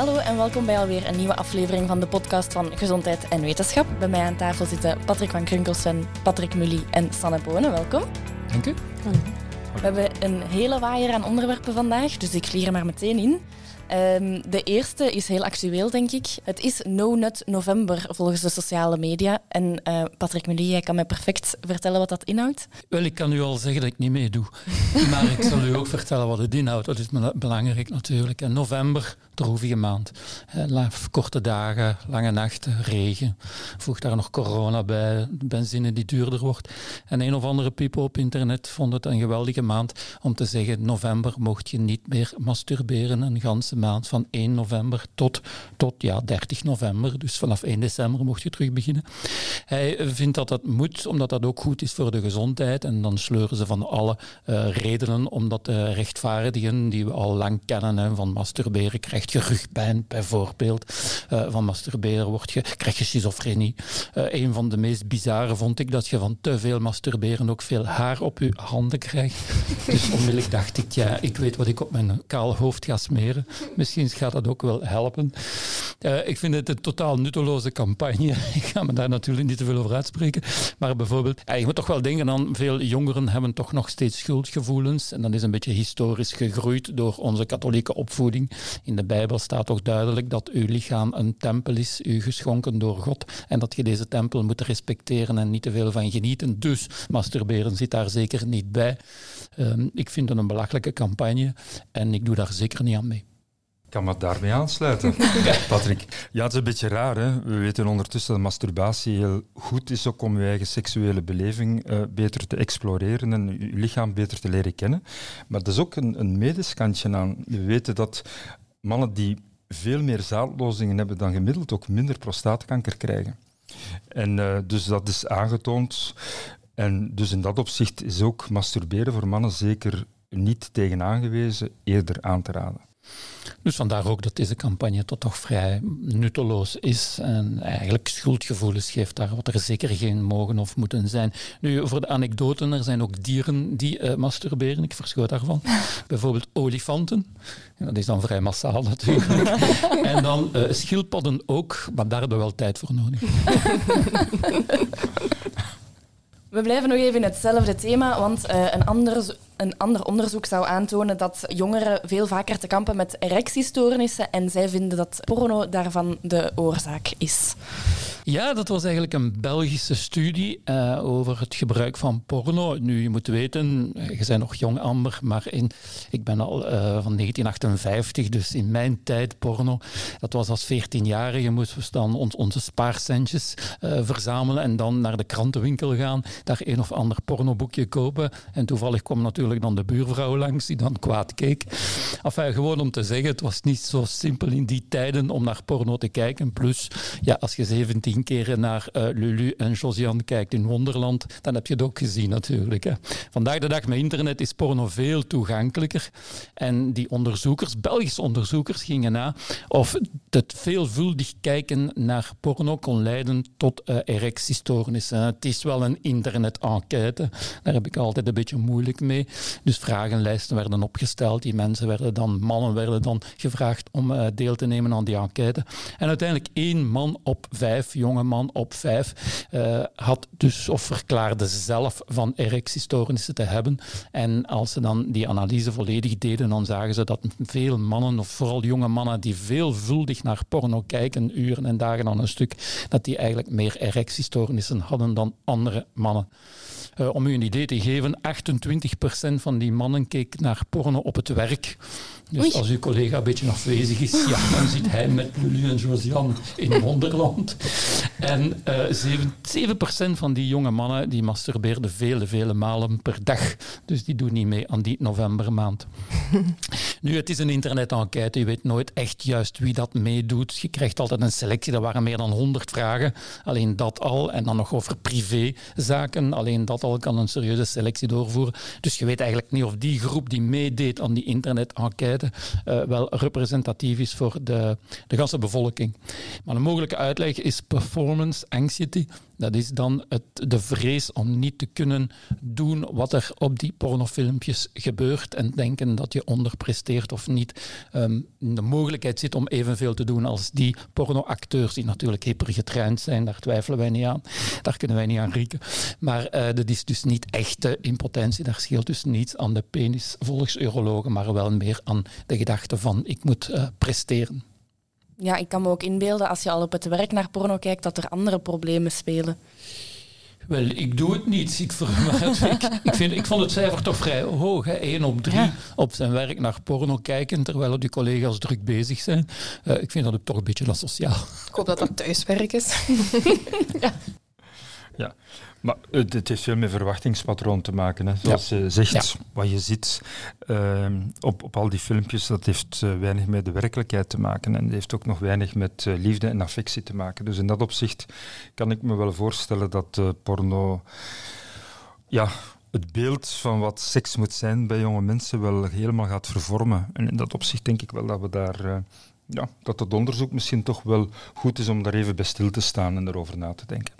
Hallo en welkom bij alweer een nieuwe aflevering van de podcast van Gezondheid en Wetenschap. Bij mij aan tafel zitten Patrick van Krunkelsven, Patrick Mully en Sanne Bonen. Welkom. Dank u. We hebben een hele waaier aan onderwerpen vandaag, dus ik vlieg er maar meteen in. Um, de eerste is heel actueel, denk ik. Het is No Nut November volgens de sociale media. En uh, Patrick Mully, jij kan mij perfect vertellen wat dat inhoudt. Wel, ik kan u al zeggen dat ik niet meedoe. maar ik zal u ook vertellen wat het inhoudt. Dat is belangrijk natuurlijk. En november, droevige maand. Korte dagen, lange nachten, regen. Voeg daar nog corona bij, benzine die duurder wordt. En een of andere people op internet vond het een geweldige maand om te zeggen: november mocht je niet meer masturberen een ganse maand van 1 november tot, tot ja, 30 november. Dus vanaf 1 december mocht je terug beginnen. Hij vindt dat dat moet, omdat dat ook goed is voor de gezondheid. En dan sleuren ze van alle uh, redenen om dat te rechtvaardigen, die we al lang kennen. Hè, van masturberen krijg rugpijn, bijvoorbeeld. Uh, van masturberen word je, krijg je schizofrenie. Uh, een van de meest bizarre vond ik dat je van te veel masturberen ook veel haar op je handen krijgt. dus onmiddellijk dacht ik, ja, ik weet wat ik op mijn kaal hoofd ga smeren. Misschien gaat dat ook wel helpen. Uh, ik vind het een totaal nutteloze campagne. ik ga me daar natuurlijk niet te veel over uitspreken. Maar bijvoorbeeld, je moet toch wel denken aan veel jongeren hebben toch nog steeds schuldgevoelens. En dat is een beetje historisch gegroeid door onze katholieke opvoeding. In de Bijbel staat toch duidelijk dat uw lichaam een tempel is, u geschonken door God. En dat je deze tempel moet respecteren en niet te veel van genieten. Dus masturberen zit daar zeker niet bij. Uh, ik vind het een belachelijke campagne en ik doe daar zeker niet aan mee. Ik kan me daarbij aansluiten, Patrick. Ja, het is een beetje raar. Hè? We weten ondertussen dat masturbatie heel goed is ook om je eigen seksuele beleving uh, beter te exploreren en je lichaam beter te leren kennen. Maar er is ook een, een medeskantje aan. We weten dat mannen die veel meer zaadlozingen hebben dan gemiddeld ook minder prostaatkanker krijgen. En uh, dus dat is aangetoond. En dus in dat opzicht is ook masturberen voor mannen zeker niet tegen aangewezen, eerder aan te raden. Dus vandaar ook dat deze campagne tot toch vrij nutteloos is. En eigenlijk schuldgevoelens geeft daar wat er zeker geen mogen of moeten zijn. Nu, voor de anekdoten, er zijn ook dieren die uh, masturberen. Ik verschoot daarvan. Bijvoorbeeld olifanten. dat is dan vrij massaal natuurlijk. en dan uh, schildpadden ook, maar daar hebben we wel tijd voor nodig. We blijven nog even in hetzelfde thema, want uh, een ander een ander onderzoek zou aantonen dat jongeren veel vaker te kampen met erectiestoornissen en zij vinden dat porno daarvan de oorzaak is. Ja, dat was eigenlijk een Belgische studie uh, over het gebruik van porno. Nu, je moet weten, eh, je bent nog jong, Amber, maar in, ik ben al uh, van 1958, dus in mijn tijd porno, dat was als 14-jarige, moesten we dan ons, onze spaarcentjes verzamelen en dan naar de krantenwinkel gaan, daar een of ander pornoboekje kopen. En toevallig kwam natuurlijk dan de buurvrouw langs die dan kwaad keek. Enfin, gewoon om te zeggen, het was niet zo simpel in die tijden om naar porno te kijken. Plus, ja, als je 17 keer naar uh, Lulu en Josiane kijkt in Wonderland, dan heb je het ook gezien natuurlijk. Hè. Vandaag de dag met internet is porno veel toegankelijker. En die onderzoekers, Belgische onderzoekers, gingen na of het veelvuldig kijken naar porno kon leiden tot uh, erectiestoornissen. Het is wel een internet-enquête, daar heb ik altijd een beetje moeilijk mee. Dus vragenlijsten werden opgesteld. Die mensen werden dan, mannen werden dan gevraagd om uh, deel te nemen aan die enquête. En uiteindelijk één man op vijf, jonge man op vijf, uh, had dus of verklaarde zelf van erectiestoornissen te hebben. En als ze dan die analyse volledig deden, dan zagen ze dat veel mannen, of vooral jonge mannen, die veelvuldig naar porno kijken, uren en dagen aan een stuk, dat die eigenlijk meer erectiestoornissen hadden dan andere mannen. Uh, om u een idee te geven, 28% van die mannen keek naar porno op het werk. Dus Oei. als uw collega een beetje afwezig is, ja, dan zit hij met Lulu en Josiane in Wonderland. En uh, 7, 7% van die jonge mannen die masturbeerden vele, vele malen per dag. Dus die doen niet mee aan die novembermaand. nu, het is een internet-enquête. Je weet nooit echt juist wie dat meedoet. Je krijgt altijd een selectie. Er waren meer dan 100 vragen. Alleen dat al. En dan nog over privézaken. Alleen dat al kan een serieuze selectie doorvoeren. Dus je weet eigenlijk niet of die groep die meedeed aan die internet-enquête uh, wel representatief is voor de, de ganse bevolking. Maar een mogelijke uitleg is performance anxiety. Dat is dan het, de vrees om niet te kunnen doen wat er op die pornofilmpjes gebeurt en denken dat je onderpresteert of niet um, de mogelijkheid zit om evenveel te doen als die pornoacteurs die natuurlijk hypergetraind zijn. Daar twijfelen wij niet aan. Daar kunnen wij niet aan rieken. Maar uh, dat is dus niet echte impotentie. Daar scheelt dus niets aan de penis volgens urologen, maar wel meer aan de gedachte van ik moet uh, presteren ja, ik kan me ook inbeelden als je al op het werk naar porno kijkt, dat er andere problemen spelen. Wel, ik doe het niet. Ik, ik, ik, vind, ik vond het cijfer toch vrij hoog. Hè. 1 op 3 op zijn werk naar porno kijken, terwijl die collega's druk bezig zijn. Uh, ik vind dat ook toch een beetje asociaal. Ik hoop dat dat thuiswerk is. ja. ja. Maar het, heeft veel met verwachtingspatroon te maken. Hè. Zoals je zegt, wat je ziet ehm, op, op al die filmpjes, dat heeft uh, weinig met de werkelijkheid te maken. En heeft ook nog weinig met uh, liefde en affectie te maken. Dus in dat opzicht kan ik me wel voorstellen dat uh, porno... Ja, het beeld van wat seks moet zijn bij jonge mensen wel helemaal gaat vervormen. En in dat opzicht denk ik wel dat we daar... ja, dat het onderzoek misschien toch wel goed is om daar even bij stil te staan en erover na te denken.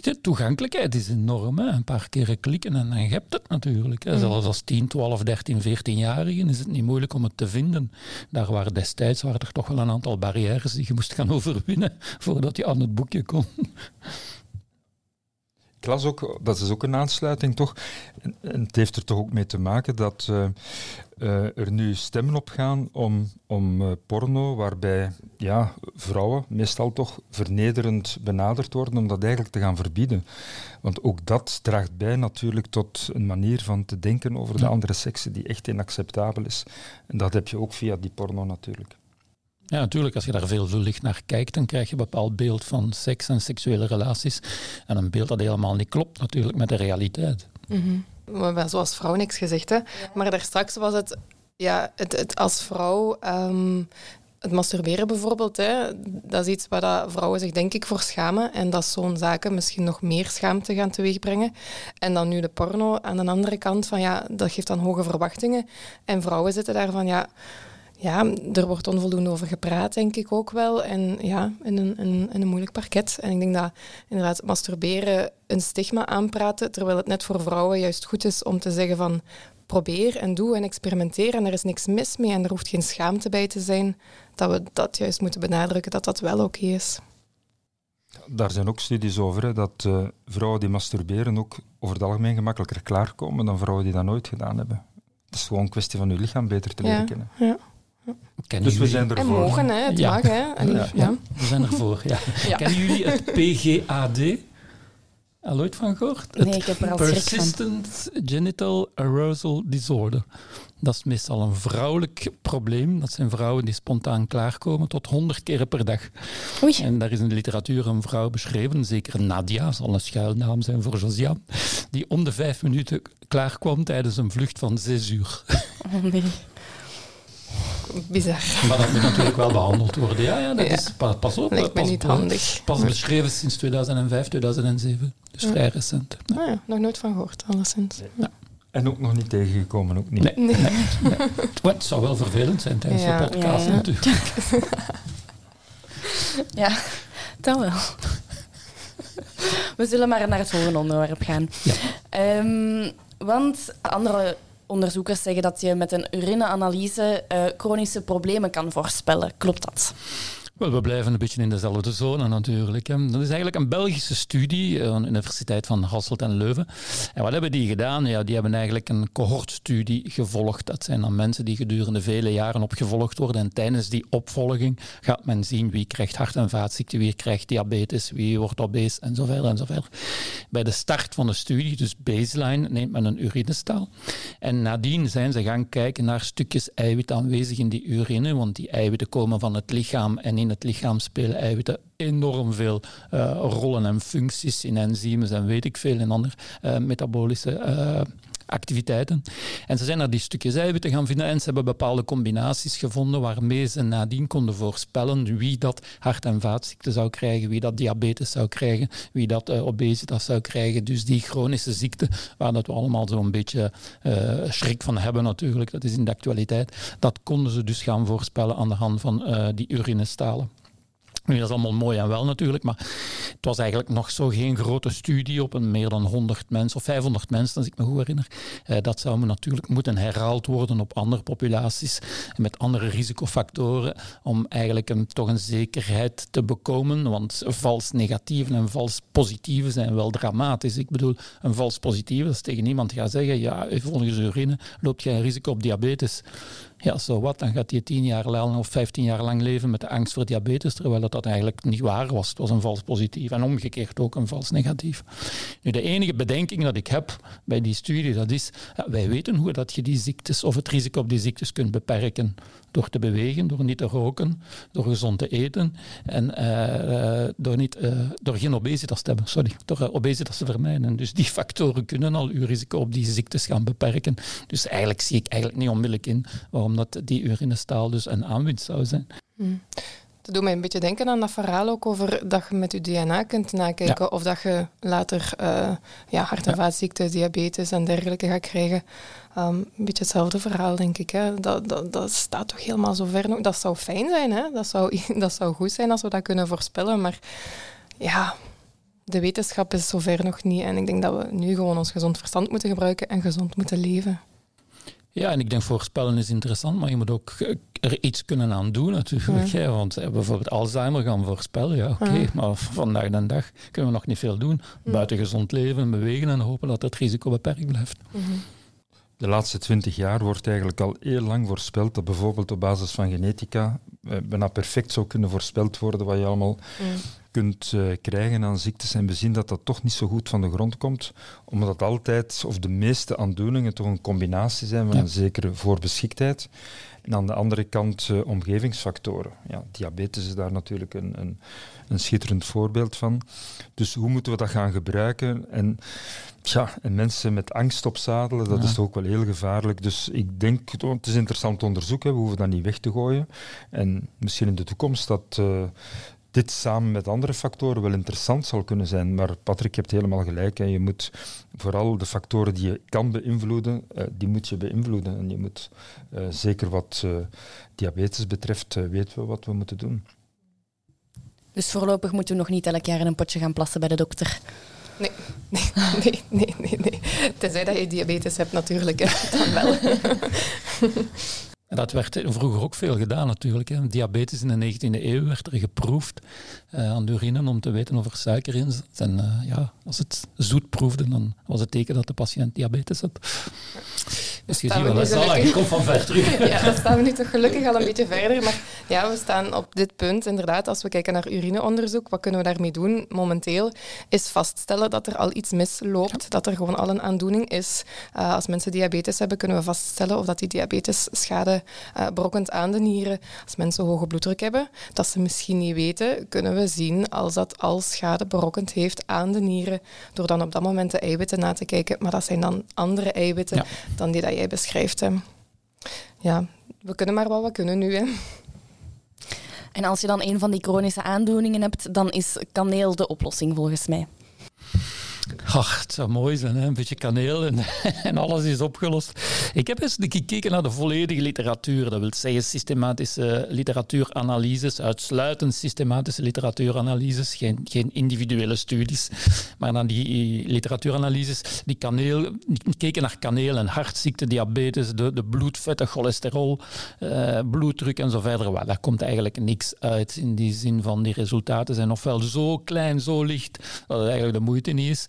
De toegankelijkheid is enorm. Hè. Een paar keren klikken en dan heb je het natuurlijk. Hè. Mm. Zelfs als 10, 12, 13, 14-jarigen is het niet moeilijk om het te vinden. Daar waren destijds waren er toch wel een aantal barrières die je moest gaan overwinnen voordat je aan het boekje kon. Ik las ook, dat is ook een aansluiting toch, en het heeft er toch ook mee te maken dat uh, uh, er nu stemmen opgaan om, om uh, porno, waarbij ja, vrouwen meestal toch vernederend benaderd worden, om dat eigenlijk te gaan verbieden. Want ook dat draagt bij natuurlijk tot een manier van te denken over de andere seksen die echt inacceptabel is. En dat heb je ook via die porno natuurlijk. Ja, natuurlijk, als je daar veel licht naar kijkt, dan krijg je een bepaald beeld van seks en seksuele relaties. En een beeld dat helemaal niet klopt natuurlijk met de realiteit. Mm -hmm. We hebben zoals vrouw niks gezegd, hè. Maar daar straks was het, ja, het, het als vrouw... Um, het masturberen bijvoorbeeld, hè, dat is iets waar dat vrouwen zich denk ik voor schamen. En dat zo'n zaken misschien nog meer schaamte gaan teweegbrengen. En dan nu de porno aan de andere kant, van ja, dat geeft dan hoge verwachtingen. En vrouwen zitten daar van ja ja, er wordt onvoldoende over gepraat, denk ik ook wel. En ja, in een, in, in een moeilijk parket. En ik denk dat inderdaad masturberen een stigma aanpraten, terwijl het net voor vrouwen juist goed is om te zeggen van probeer en doe en experimenteer en er is niks mis mee en er hoeft geen schaamte bij te zijn, dat we dat juist moeten benadrukken, dat dat wel oké is. Daar zijn ook studies over, hè, dat uh, vrouwen die masturberen ook over het algemeen gemakkelijker klaarkomen dan vrouwen die dat nooit gedaan hebben. Het is gewoon een kwestie van je lichaam beter te leren kennen. Ja. Dus we zijn ervoor. En mogen, hè? het ja. mag. Hè? Ja. ja. we zijn ervoor. Ja. Kennen jullie het PGAD? Al ooit van gehoord? Nee, ik heb er al Persistent Genital Arousal Disorder. Dat is meestal een vrouwelijk probleem. Dat zijn vrouwen die spontaan klaarkomen tot 100 keer per dag. Oei. En daar is in de literatuur een vrouw beschreven, zeker Nadia, zal een schuilnaam zijn voor Josiane, die om de vijf minuten klaarkwam tijdens een vlucht van zes uur. Oh nee bizar. Maar dat moet natuurlijk wel behandeld worden. Ja, ja dat is pas op. Lijkt pas, niet handig. Pas beschreven sinds 2005, 2007. Dus ja. vrij recent. Ja. Ah ja, nog nooit van gehoord, alleszins. Ja. En ook nog niet tegengekomen, ook niet. Nee. nee. nee. Het zou wel vervelend zijn tijdens de podcast natuurlijk. ja, dat wel. We zullen maar naar het volgende onderwerp gaan. Um, want andere onderzoekers zeggen dat je met een urineanalyse uh, chronische problemen kan voorspellen. Klopt dat? Wel, we blijven een beetje in dezelfde zone natuurlijk. Dat is eigenlijk een Belgische studie aan de Universiteit van Hasselt en Leuven. En wat hebben die gedaan? Ja, die hebben eigenlijk een cohortstudie gevolgd. Dat zijn dan mensen die gedurende vele jaren opgevolgd worden. En tijdens die opvolging gaat men zien wie krijgt hart- en vaatziekten, wie krijgt diabetes, wie wordt obese en zo en. Bij de start van de studie, dus baseline, neemt men een urinestaal. En nadien zijn ze gaan kijken naar stukjes eiwit aanwezig in die urine, want die eiwitten komen van het lichaam en in in het lichaam spelen eiwitten enorm veel uh, rollen en functies in enzymen en weet ik veel in andere uh, metabolische uh, activiteiten. En ze zijn naar die stukjes eiwitten gaan vinden en ze hebben bepaalde combinaties gevonden waarmee ze nadien konden voorspellen wie dat hart- en vaatziekten zou krijgen, wie dat diabetes zou krijgen, wie dat uh, obesitas zou krijgen. Dus die chronische ziekte, waar dat we allemaal zo'n beetje uh, schrik van hebben natuurlijk, dat is in de actualiteit, dat konden ze dus gaan voorspellen aan de hand van uh, die urinestalen. Nu, dat is allemaal mooi en wel natuurlijk, maar het was eigenlijk nog zo geen grote studie op een meer dan 100 mensen of 500 mensen, als ik me goed herinner. Eh, dat zou natuurlijk moeten herhaald worden op andere populaties met andere risicofactoren om eigenlijk een, toch een zekerheid te bekomen. Want vals negatieve en vals positieve zijn wel dramatisch. Ik bedoel, een vals positieve, is tegen iemand gaat zeggen, ja, volgens urine loopt jij een risico op diabetes. Ja, zo wat, dan gaat hij tien jaar lang of vijftien jaar lang leven met de angst voor diabetes, terwijl dat, dat eigenlijk niet waar was. Het was een vals positief en omgekeerd ook een vals negatief. Nu, de enige bedenking dat ik heb bij die studie, dat is, wij weten hoe dat je die ziektes of het risico op die ziektes kunt beperken. Door te bewegen, door niet te roken, door gezond te eten en uh, door, niet, uh, door geen obesitas te hebben, sorry, door obesitas te vermijden. Dus die factoren kunnen al uw risico op die ziektes gaan beperken. Dus eigenlijk zie ik eigenlijk niet onmiddellijk in waarom dat die urinestaal dus een aanwinst zou zijn. Hmm. Dat doet mij een beetje denken aan dat verhaal ook over dat je met je DNA kunt nakijken ja. of dat je later uh, ja, hart- en vaatziekten, diabetes en dergelijke gaat krijgen. Um, een beetje hetzelfde verhaal, denk ik. Hè. Dat, dat, dat staat toch helemaal zo ver nog. Dat zou fijn zijn, hè? Dat, zou, dat zou goed zijn als we dat kunnen voorspellen. Maar ja, de wetenschap is zover nog niet. En ik denk dat we nu gewoon ons gezond verstand moeten gebruiken en gezond moeten leven. Ja, en ik denk voorspellen is interessant, maar je moet ook er iets kunnen aan doen natuurlijk. Ja. Hè? Want bijvoorbeeld Alzheimer gaan voorspellen, ja oké, okay, ja. maar vandaag de dag kunnen we nog niet veel doen. Buiten gezond leven, bewegen en hopen dat het risico beperkt blijft. -hmm. De laatste twintig jaar wordt eigenlijk al heel lang voorspeld dat bijvoorbeeld op basis van genetica bijna perfect zou kunnen voorspeld worden wat je allemaal. Kunt uh, krijgen aan ziektes. En we zien dat dat toch niet zo goed van de grond komt, omdat altijd, of de meeste aandoeningen, toch een combinatie zijn van ja. een zekere voorbeschiktheid. En aan de andere kant uh, omgevingsfactoren. Ja, diabetes is daar natuurlijk een, een, een, schitterend voorbeeld van. Dus hoe moeten we dat gaan gebruiken? En, ja, en mensen met angst opzadelen, dat ja. is toch ook wel heel gevaarlijk. Dus ik denk, het is interessant onderzoek, hè. we hoeven dat niet weg te gooien. En misschien in de toekomst dat... Uh, dit samen met andere factoren wel interessant zal kunnen zijn. Maar Patrick, je hebt helemaal gelijk. Hè. Je moet vooral de factoren die je kan beïnvloeden, uh, die moet je beïnvloeden. En je moet, uh, zeker wat uh, diabetes betreft, weten we wat we moeten doen. Dus voorlopig moeten we nog niet elk jaar in een potje gaan plassen bij de dokter? Nee, nee, nee, nee, nee. nee. Tenzij dat je diabetes hebt natuurlijk, hè. dan wel. Dat werd vroeger ook veel gedaan natuurlijk. Hè. Diabetes in de 19e eeuw werd er geproefd uh, aan de urine om te weten of er suiker in zat. En uh, ja, als het zoet proefde, dan was het teken dat de patiënt diabetes had. Dus je ziet wel, dat is al ik kom van ver terug. ja, dan staan we nu toch gelukkig al een beetje verder. Maar ja, we staan op dit punt inderdaad. Als we kijken naar urineonderzoek, wat kunnen we daarmee doen momenteel? Is vaststellen dat er al iets misloopt, ja. dat er gewoon al een aandoening is. Uh, als mensen diabetes hebben, kunnen we vaststellen of dat die diabetes schade uh, brokkent aan de nieren. Als mensen hoge bloeddruk hebben, dat ze misschien niet weten, kunnen we zien als dat al schade berokkend heeft aan de nieren, door dan op dat moment de eiwitten na te kijken. Maar dat zijn dan andere eiwitten ja. dan die dat jij beschrijft. Hè. Ja, we kunnen maar wat we kunnen nu. Hè. En als je dan een van die chronische aandoeningen hebt, dan is kaneel de oplossing volgens mij. Ach, het zou mooi zijn, hè? een beetje kaneel en, en, alles is opgelost. Ik heb eens gekeken naar de volledige literatuur. Dat wil zeggen systematische literatuuranalyses, uitsluitend systematische literatuuranalyses, geen, geen individuele studies. Maar dan die literatuuranalyses, die kaneel, keken naar kaneel en hartziekte, diabetes, de, de bloedvetten, cholesterol, uh, bloeddruk en zo verder. Well, daar komt eigenlijk niks uit in die zin van die resultaten zijn ofwel zo klein, zo licht, dat het eigenlijk de moeite niet is.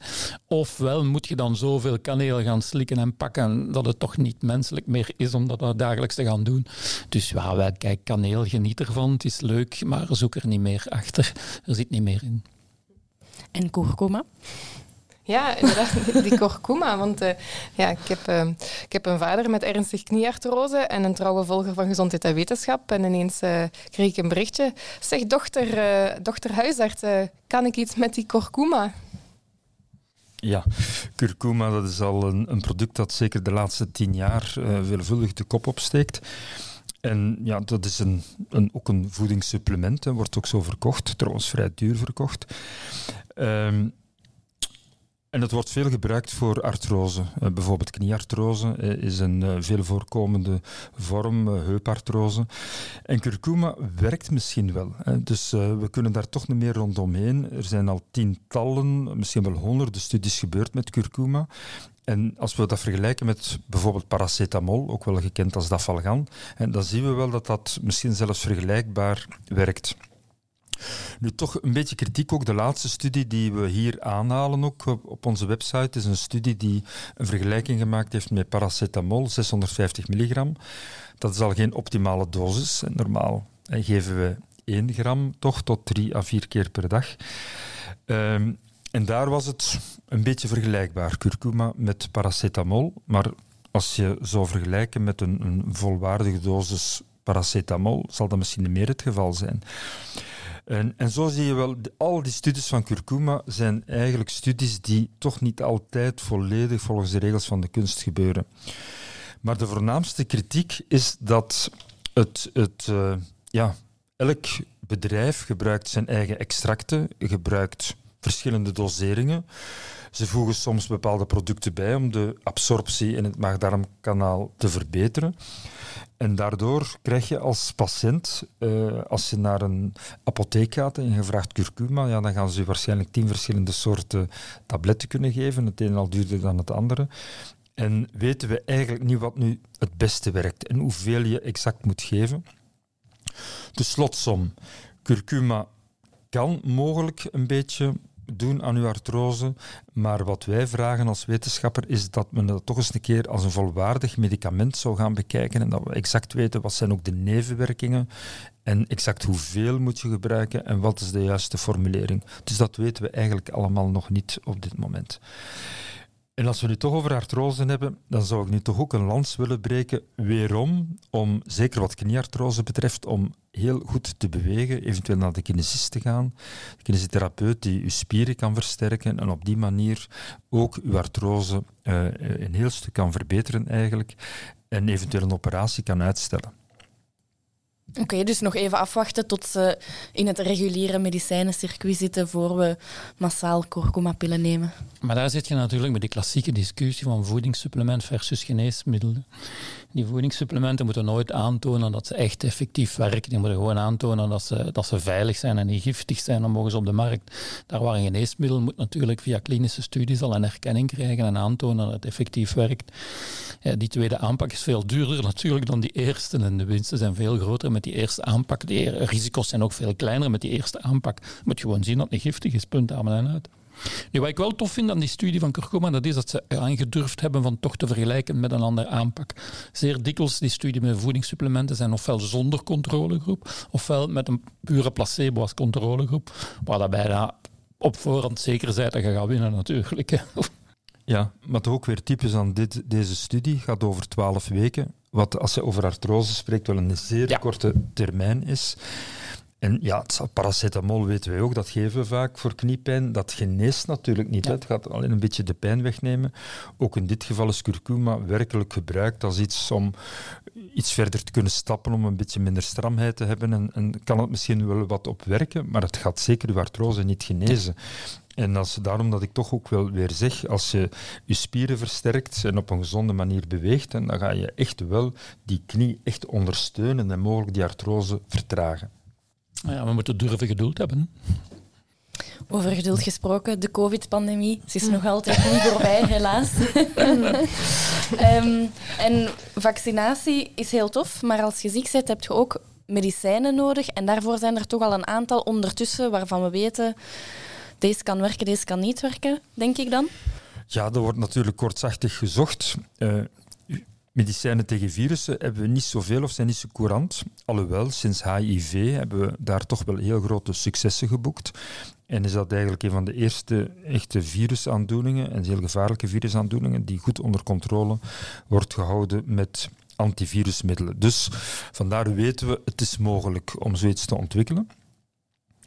Ofwel moet je dan zoveel kaneel gaan slikken en pakken dat het toch niet menselijk meer is om dat dagelijks te gaan doen. Dus ja, wij, kijk, kaneel, geniet ervan, het is leuk, maar zoek er niet meer achter. Er zit niet meer in. En kurkuma? Ja, inderdaad, die kurkuma. Want uh, ja, ik, heb, uh, ik heb een vader met ernstig knieartrose en een trouwe volger van gezondheid en wetenschap. En ineens uh, kreeg ik een berichtje. Zeg, dochter, dochter huisarts, kan ik iets met die kurkuma? Ja, curcuma dat is al een, een, product dat zeker de laatste tien jaar uh, veelvuldig de kop opsteekt. En ja, dat is een, een, ook een voedingssupplement, en wordt ook zo verkocht, trouwens vrij duur verkocht. Um, en het wordt veel gebruikt voor artrose. Uh, bijvoorbeeld knieartrose uh, is een uh, veel voorkomende vorm, heupartrose. En curcuma werkt misschien wel. Hè. Dus we kunnen daar toch niet meer rondomheen. Er zijn al tientallen, misschien wel honderden studies gebeurd met curcuma. En als we dat vergelijken met bijvoorbeeld paracetamol, ook wel gekend als dafalgan, dan zien we wel dat dat misschien zelfs vergelijkbaar werkt. Nu toch een beetje kritiek ook. De laatste studie die we hier aanhalen ook op onze website is een studie die een vergelijking gemaakt heeft met paracetamol, 650 milligram. Dat is al geen optimale dosis. Normaal geven we 1 gram toch tot 3 à 4 keer per dag. Um, en daar was het een beetje vergelijkbaar, curcuma met paracetamol. Maar als je zou vergelijken met een, een volwaardige dosis paracetamol, zal dat misschien meer het geval zijn. En, en zo zie je wel, al die studies van curcuma zijn eigenlijk studies die toch niet altijd volledig volgens de regels van de kunst gebeuren. Maar de voornaamste kritiek is dat het, het uh, ja, elk bedrijf gebruikt zijn eigen extracten, gebruikt verschillende doseringen. Ze voegen soms bepaalde producten bij om de absorptie in het maag-darmkanaal te verbeteren. En daardoor krijg je als patiënt, uh, als je naar een apotheek gaat en je vraagt curcuma, ja, dan gaan ze je waarschijnlijk tien verschillende soorten tabletten kunnen geven. Het een al duurder dan het andere. En weten we eigenlijk niet wat nu het beste werkt en hoeveel je exact moet geven. De slotsom. Curcuma kan mogelijk een beetje doen aan uw artrose. Maar wat wij vragen als wetenschapper is dat men dat toch eens een keer als een volwaardig medicament zou gaan bekijken en dat we exact weten wat zijn ook de nevenwerkingen en exact hoeveel moet je gebruiken en wat is de juiste formulering. Dus dat weten we eigenlijk allemaal nog niet op dit moment. En als we nu toch over artrose hebben, dan zou ik nu toch ook een lans willen breken. Weerom, om zeker wat knieartrose betreft, om heel goed te bewegen, eventueel naar de kinesist te gaan. De kinesitherapeut die uw spieren kan versterken en op die manier ook uw artrose uh, een heel stuk kan verbeteren eigenlijk en eventueel een operatie kan uitstellen. Oké, dus nog even afwachten tot ze in het reguliere medicijnencircuit zitten voor we massaal kurkuma-pillen nemen. Maar daar zit je natuurlijk met die klassieke discussie van voedingssupplement versus geneesmiddelen. Die voedingssupplementen moeten nooit aantonen dat ze echt effectief werken. Die moeten gewoon aantonen dat ze, dat ze veilig zijn en niet giftig zijn. Dan mogen ze op de markt. Daar waar een geneesmiddel moet natuurlijk via klinische studies al een erkenning krijgen en aantonen dat het effectief werkt. Ja, die tweede aanpak is veel duurder natuurlijk dan die eerste. En de winsten zijn veel groter met die eerste aanpak. De risico's zijn ook veel kleiner met die eerste aanpak. Je moet gewoon zien dat het niet giftig is, punt aan uit. Nu, wat ik wel tof vind aan die studie van Kurkoma, dat is dat ze aangedurfd hebben van toch te vergelijken met een andere aanpak. Zeer dikwijls die studie met voedingssupplementen zijn ofwel zonder controlegroep, ofwel met een pure placebo als controlegroep, waar dat bijna op voorhand zeker zijn dat je gaat winnen natuurlijk. Ja, maar toch ook weer typisch aan dit, deze studie gaat over twaalf weken, wat als je over artrose spreekt wel een zeer korte termijn is. En ja, paracetamol weten wij ook, dat geven we vaak voor kniepijn. Dat geneest natuurlijk niet. Het gaat alleen een beetje de pijn wegnemen. Ook in dit geval is curcuma werkelijk gebruikt als iets om iets verder te kunnen stappen, om een beetje minder stramheid te hebben. En, en kan het misschien wel wat op werken, maar het gaat zeker uw artrose niet genezen. En als, daarom dat ik toch ook wel weer zeg, als je je spieren versterkt en op een gezonde manier beweegt, dan ga je echt wel die knie echt ondersteunen en mogelijk die artrose vertragen. Nou ja, we moeten durven geduld hebben. Over geduld gesproken, de COVID-pandemie is nog altijd niet voorbij, helaas. um, en vaccinatie is heel tof, maar als je ziek bent, heb je ook medicijnen nodig. En daarvoor zijn er toch al een aantal ondertussen waarvan we weten, deze kan werken, deze kan niet werken, denk ik dan. Ja, er wordt natuurlijk kortzachtig gezocht. Uh, Medicijnen tegen virussen hebben we niet zoveel of zijn niet zo courant. Alhoewel, sinds HIV hebben we daar toch wel heel grote successen geboekt. En is dat eigenlijk een van de eerste echte virusaandoeningen, en heel gevaarlijke virusaandoeningen, die goed onder controle wordt gehouden met antivirusmiddelen. Dus vandaar weten we, het is mogelijk om zoiets te ontwikkelen.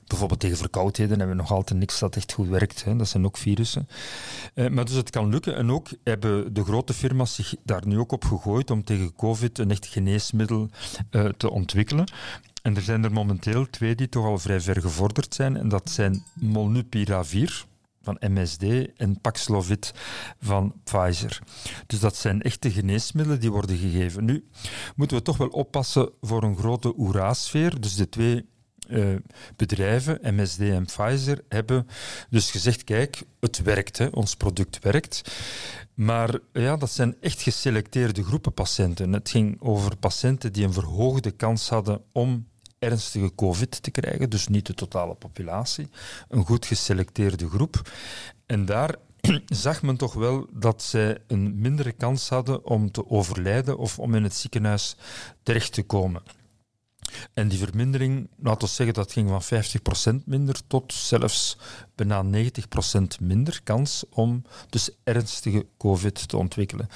Bijvoorbeeld tegen verkoudheden hebben we nog altijd niks dat echt goed werkt. Hè. Dat zijn ook virussen. Uh, maar dus het kan lukken. En ook hebben de grote firma's zich daar nu ook op gegooid om tegen COVID een echt geneesmiddel uh, te ontwikkelen. En er zijn er momenteel twee die toch al vrij ver gevorderd zijn. En dat zijn Molnupiravir van MSD en Paxlovid van Pfizer. Dus dat zijn echte geneesmiddelen die worden gegeven. Nu moeten we toch wel oppassen voor een grote oerasfeer. Dus de twee uh, bedrijven, MSD en Pfizer, hebben dus gezegd: kijk, het werkt, hè, ons product werkt. Maar ja, dat zijn echt geselecteerde groepen patiënten. Het ging over patiënten die een verhoogde kans hadden om ernstige COVID te krijgen, dus niet de totale populatie, een goed geselecteerde groep. En daar zag men toch wel dat zij een mindere kans hadden om te overlijden of om in het ziekenhuis terecht te komen. En die vermindering, laten we zeggen, dat ging van 50% minder tot zelfs bijna 90% minder kans om dus ernstige COVID te ontwikkelen.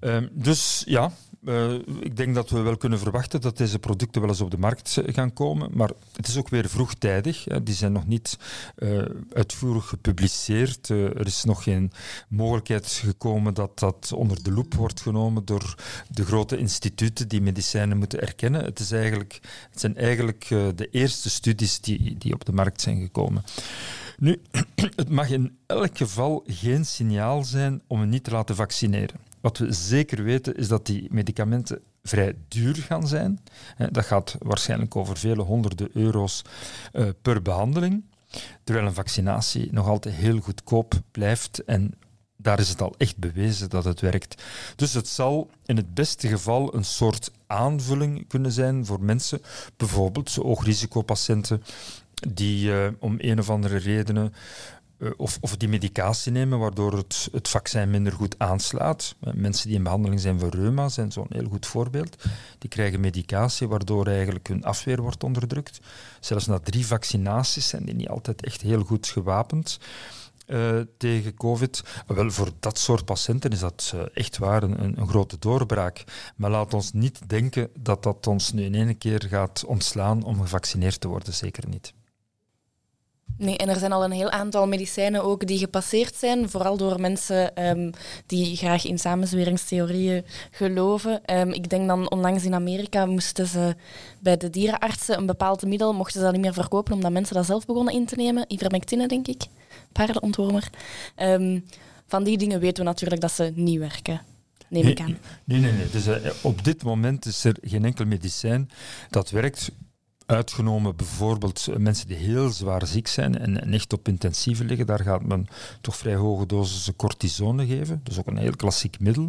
Um, dus ja, uh, ik denk dat we wel kunnen verwachten dat deze producten wel eens op de markt gaan komen. Maar het is ook weer vroegtijdig. Hè. Die zijn nog niet uh, uitvoerig gepubliceerd. Uh, er is nog geen mogelijkheid gekomen dat dat onder de loep wordt genomen door de grote instituten die medicijnen moeten erkennen. Het, is eigenlijk, het zijn eigenlijk de eerste studies die, die op de markt zijn gekomen. Nu, het mag in elk geval geen signaal zijn om je niet te laten vaccineren. Wat we zeker weten is dat die medicamenten vrij duur gaan zijn. Dat gaat waarschijnlijk over vele honderden euro's uh, per behandeling. Terwijl een vaccinatie nog altijd heel goedkoop blijft en daar is het al echt bewezen dat het werkt. Dus het zal in het beste geval een soort aanvulling kunnen zijn voor mensen, bijvoorbeeld oogrisicopatiënten, die uh, om een of andere redenen eh, of, of die medicatie nemen, waardoor het, het vaccin minder goed aanslaat. Eh, mensen die in behandeling zijn voor reuma zijn zo'n heel goed voorbeeld. Die krijgen medicatie waardoor eigenlijk hun afweer wordt onderdrukt. Zelfs na drie vaccinaties zijn die niet altijd echt heel goed gewapend. Uh, tegen COVID. Wel, voor dat soort patiënten is dat echt waar een, een, grote doorbraak. Maar laat ons niet denken dat dat ons nu in één keer gaat ontslaan om gevaccineerd te worden. Zeker niet. Nee, en er zijn al een heel aantal medicijnen ook die gepasseerd zijn, vooral door mensen um, die graag in samenzweringstheorieën geloven. Um, ik denk dan onlangs in Amerika moesten ze bij de dierenartsen een bepaald middel, mochten ze dat niet meer verkopen omdat mensen dat zelf begonnen in te nemen. Ivermectine, denk ik, paardenontwormer. Um, van die dingen weten we natuurlijk dat ze niet werken. Neem ik aan. Nee, nee, nee. Dus, uh, op dit moment is er geen enkel medicijn dat werkt Uitgenomen bijvoorbeeld mensen die heel zwaar ziek zijn en, echt op intensieve liggen, daar gaat men toch vrij hoge dosissen cortisone geven. Dus ook een heel klassiek middel.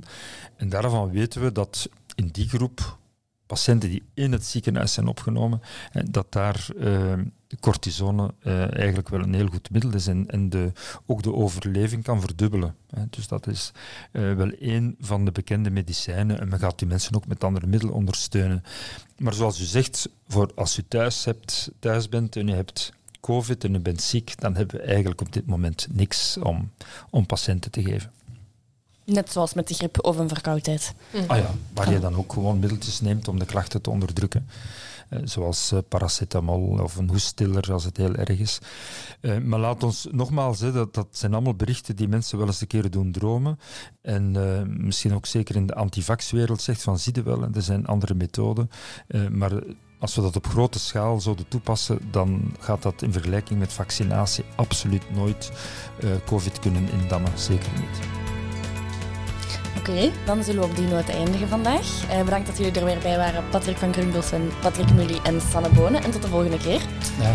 En daarvan weten we dat in die groep patiënten die in het ziekenhuis zijn opgenomen, dat daar uh, cortisone uh, eigenlijk wel een heel goed middel is en, en de, ook de overleving kan verdubbelen. Dus dat is uh, wel een van de bekende medicijnen en men gaat die mensen ook met andere middelen ondersteunen. Maar zoals u zegt, voor als u thuis, hebt, thuis bent en u hebt COVID en u bent ziek, dan hebben we eigenlijk op dit moment niks om, om patiënten te geven. Net zoals met de griep of een verkoudheid. Mm. Ah ja, waar je dan ook gewoon middeltjes neemt om de klachten te onderdrukken. Uh, zoals uh, paracetamol of een hoeststiller als het heel erg is. Uh, maar laat ons nogmaals, hè, dat, dat zijn allemaal berichten die mensen wel eens een keer doen dromen. En misschien ook zeker in de antivaxwereld zegt van zie je wel, er zijn andere methoden. maar als we dat op grote schaal zouden toepassen, dan gaat dat in vergelijking met vaccinatie absoluut nooit COVID kunnen indammen. Zeker niet. Oké, dan zullen we op die noot eindigen vandaag. Eh, bedankt dat jullie er weer bij waren. Patrick van Grunbos en Patrick Mully en Sanne Bonen. En tot de volgende keer. Ja,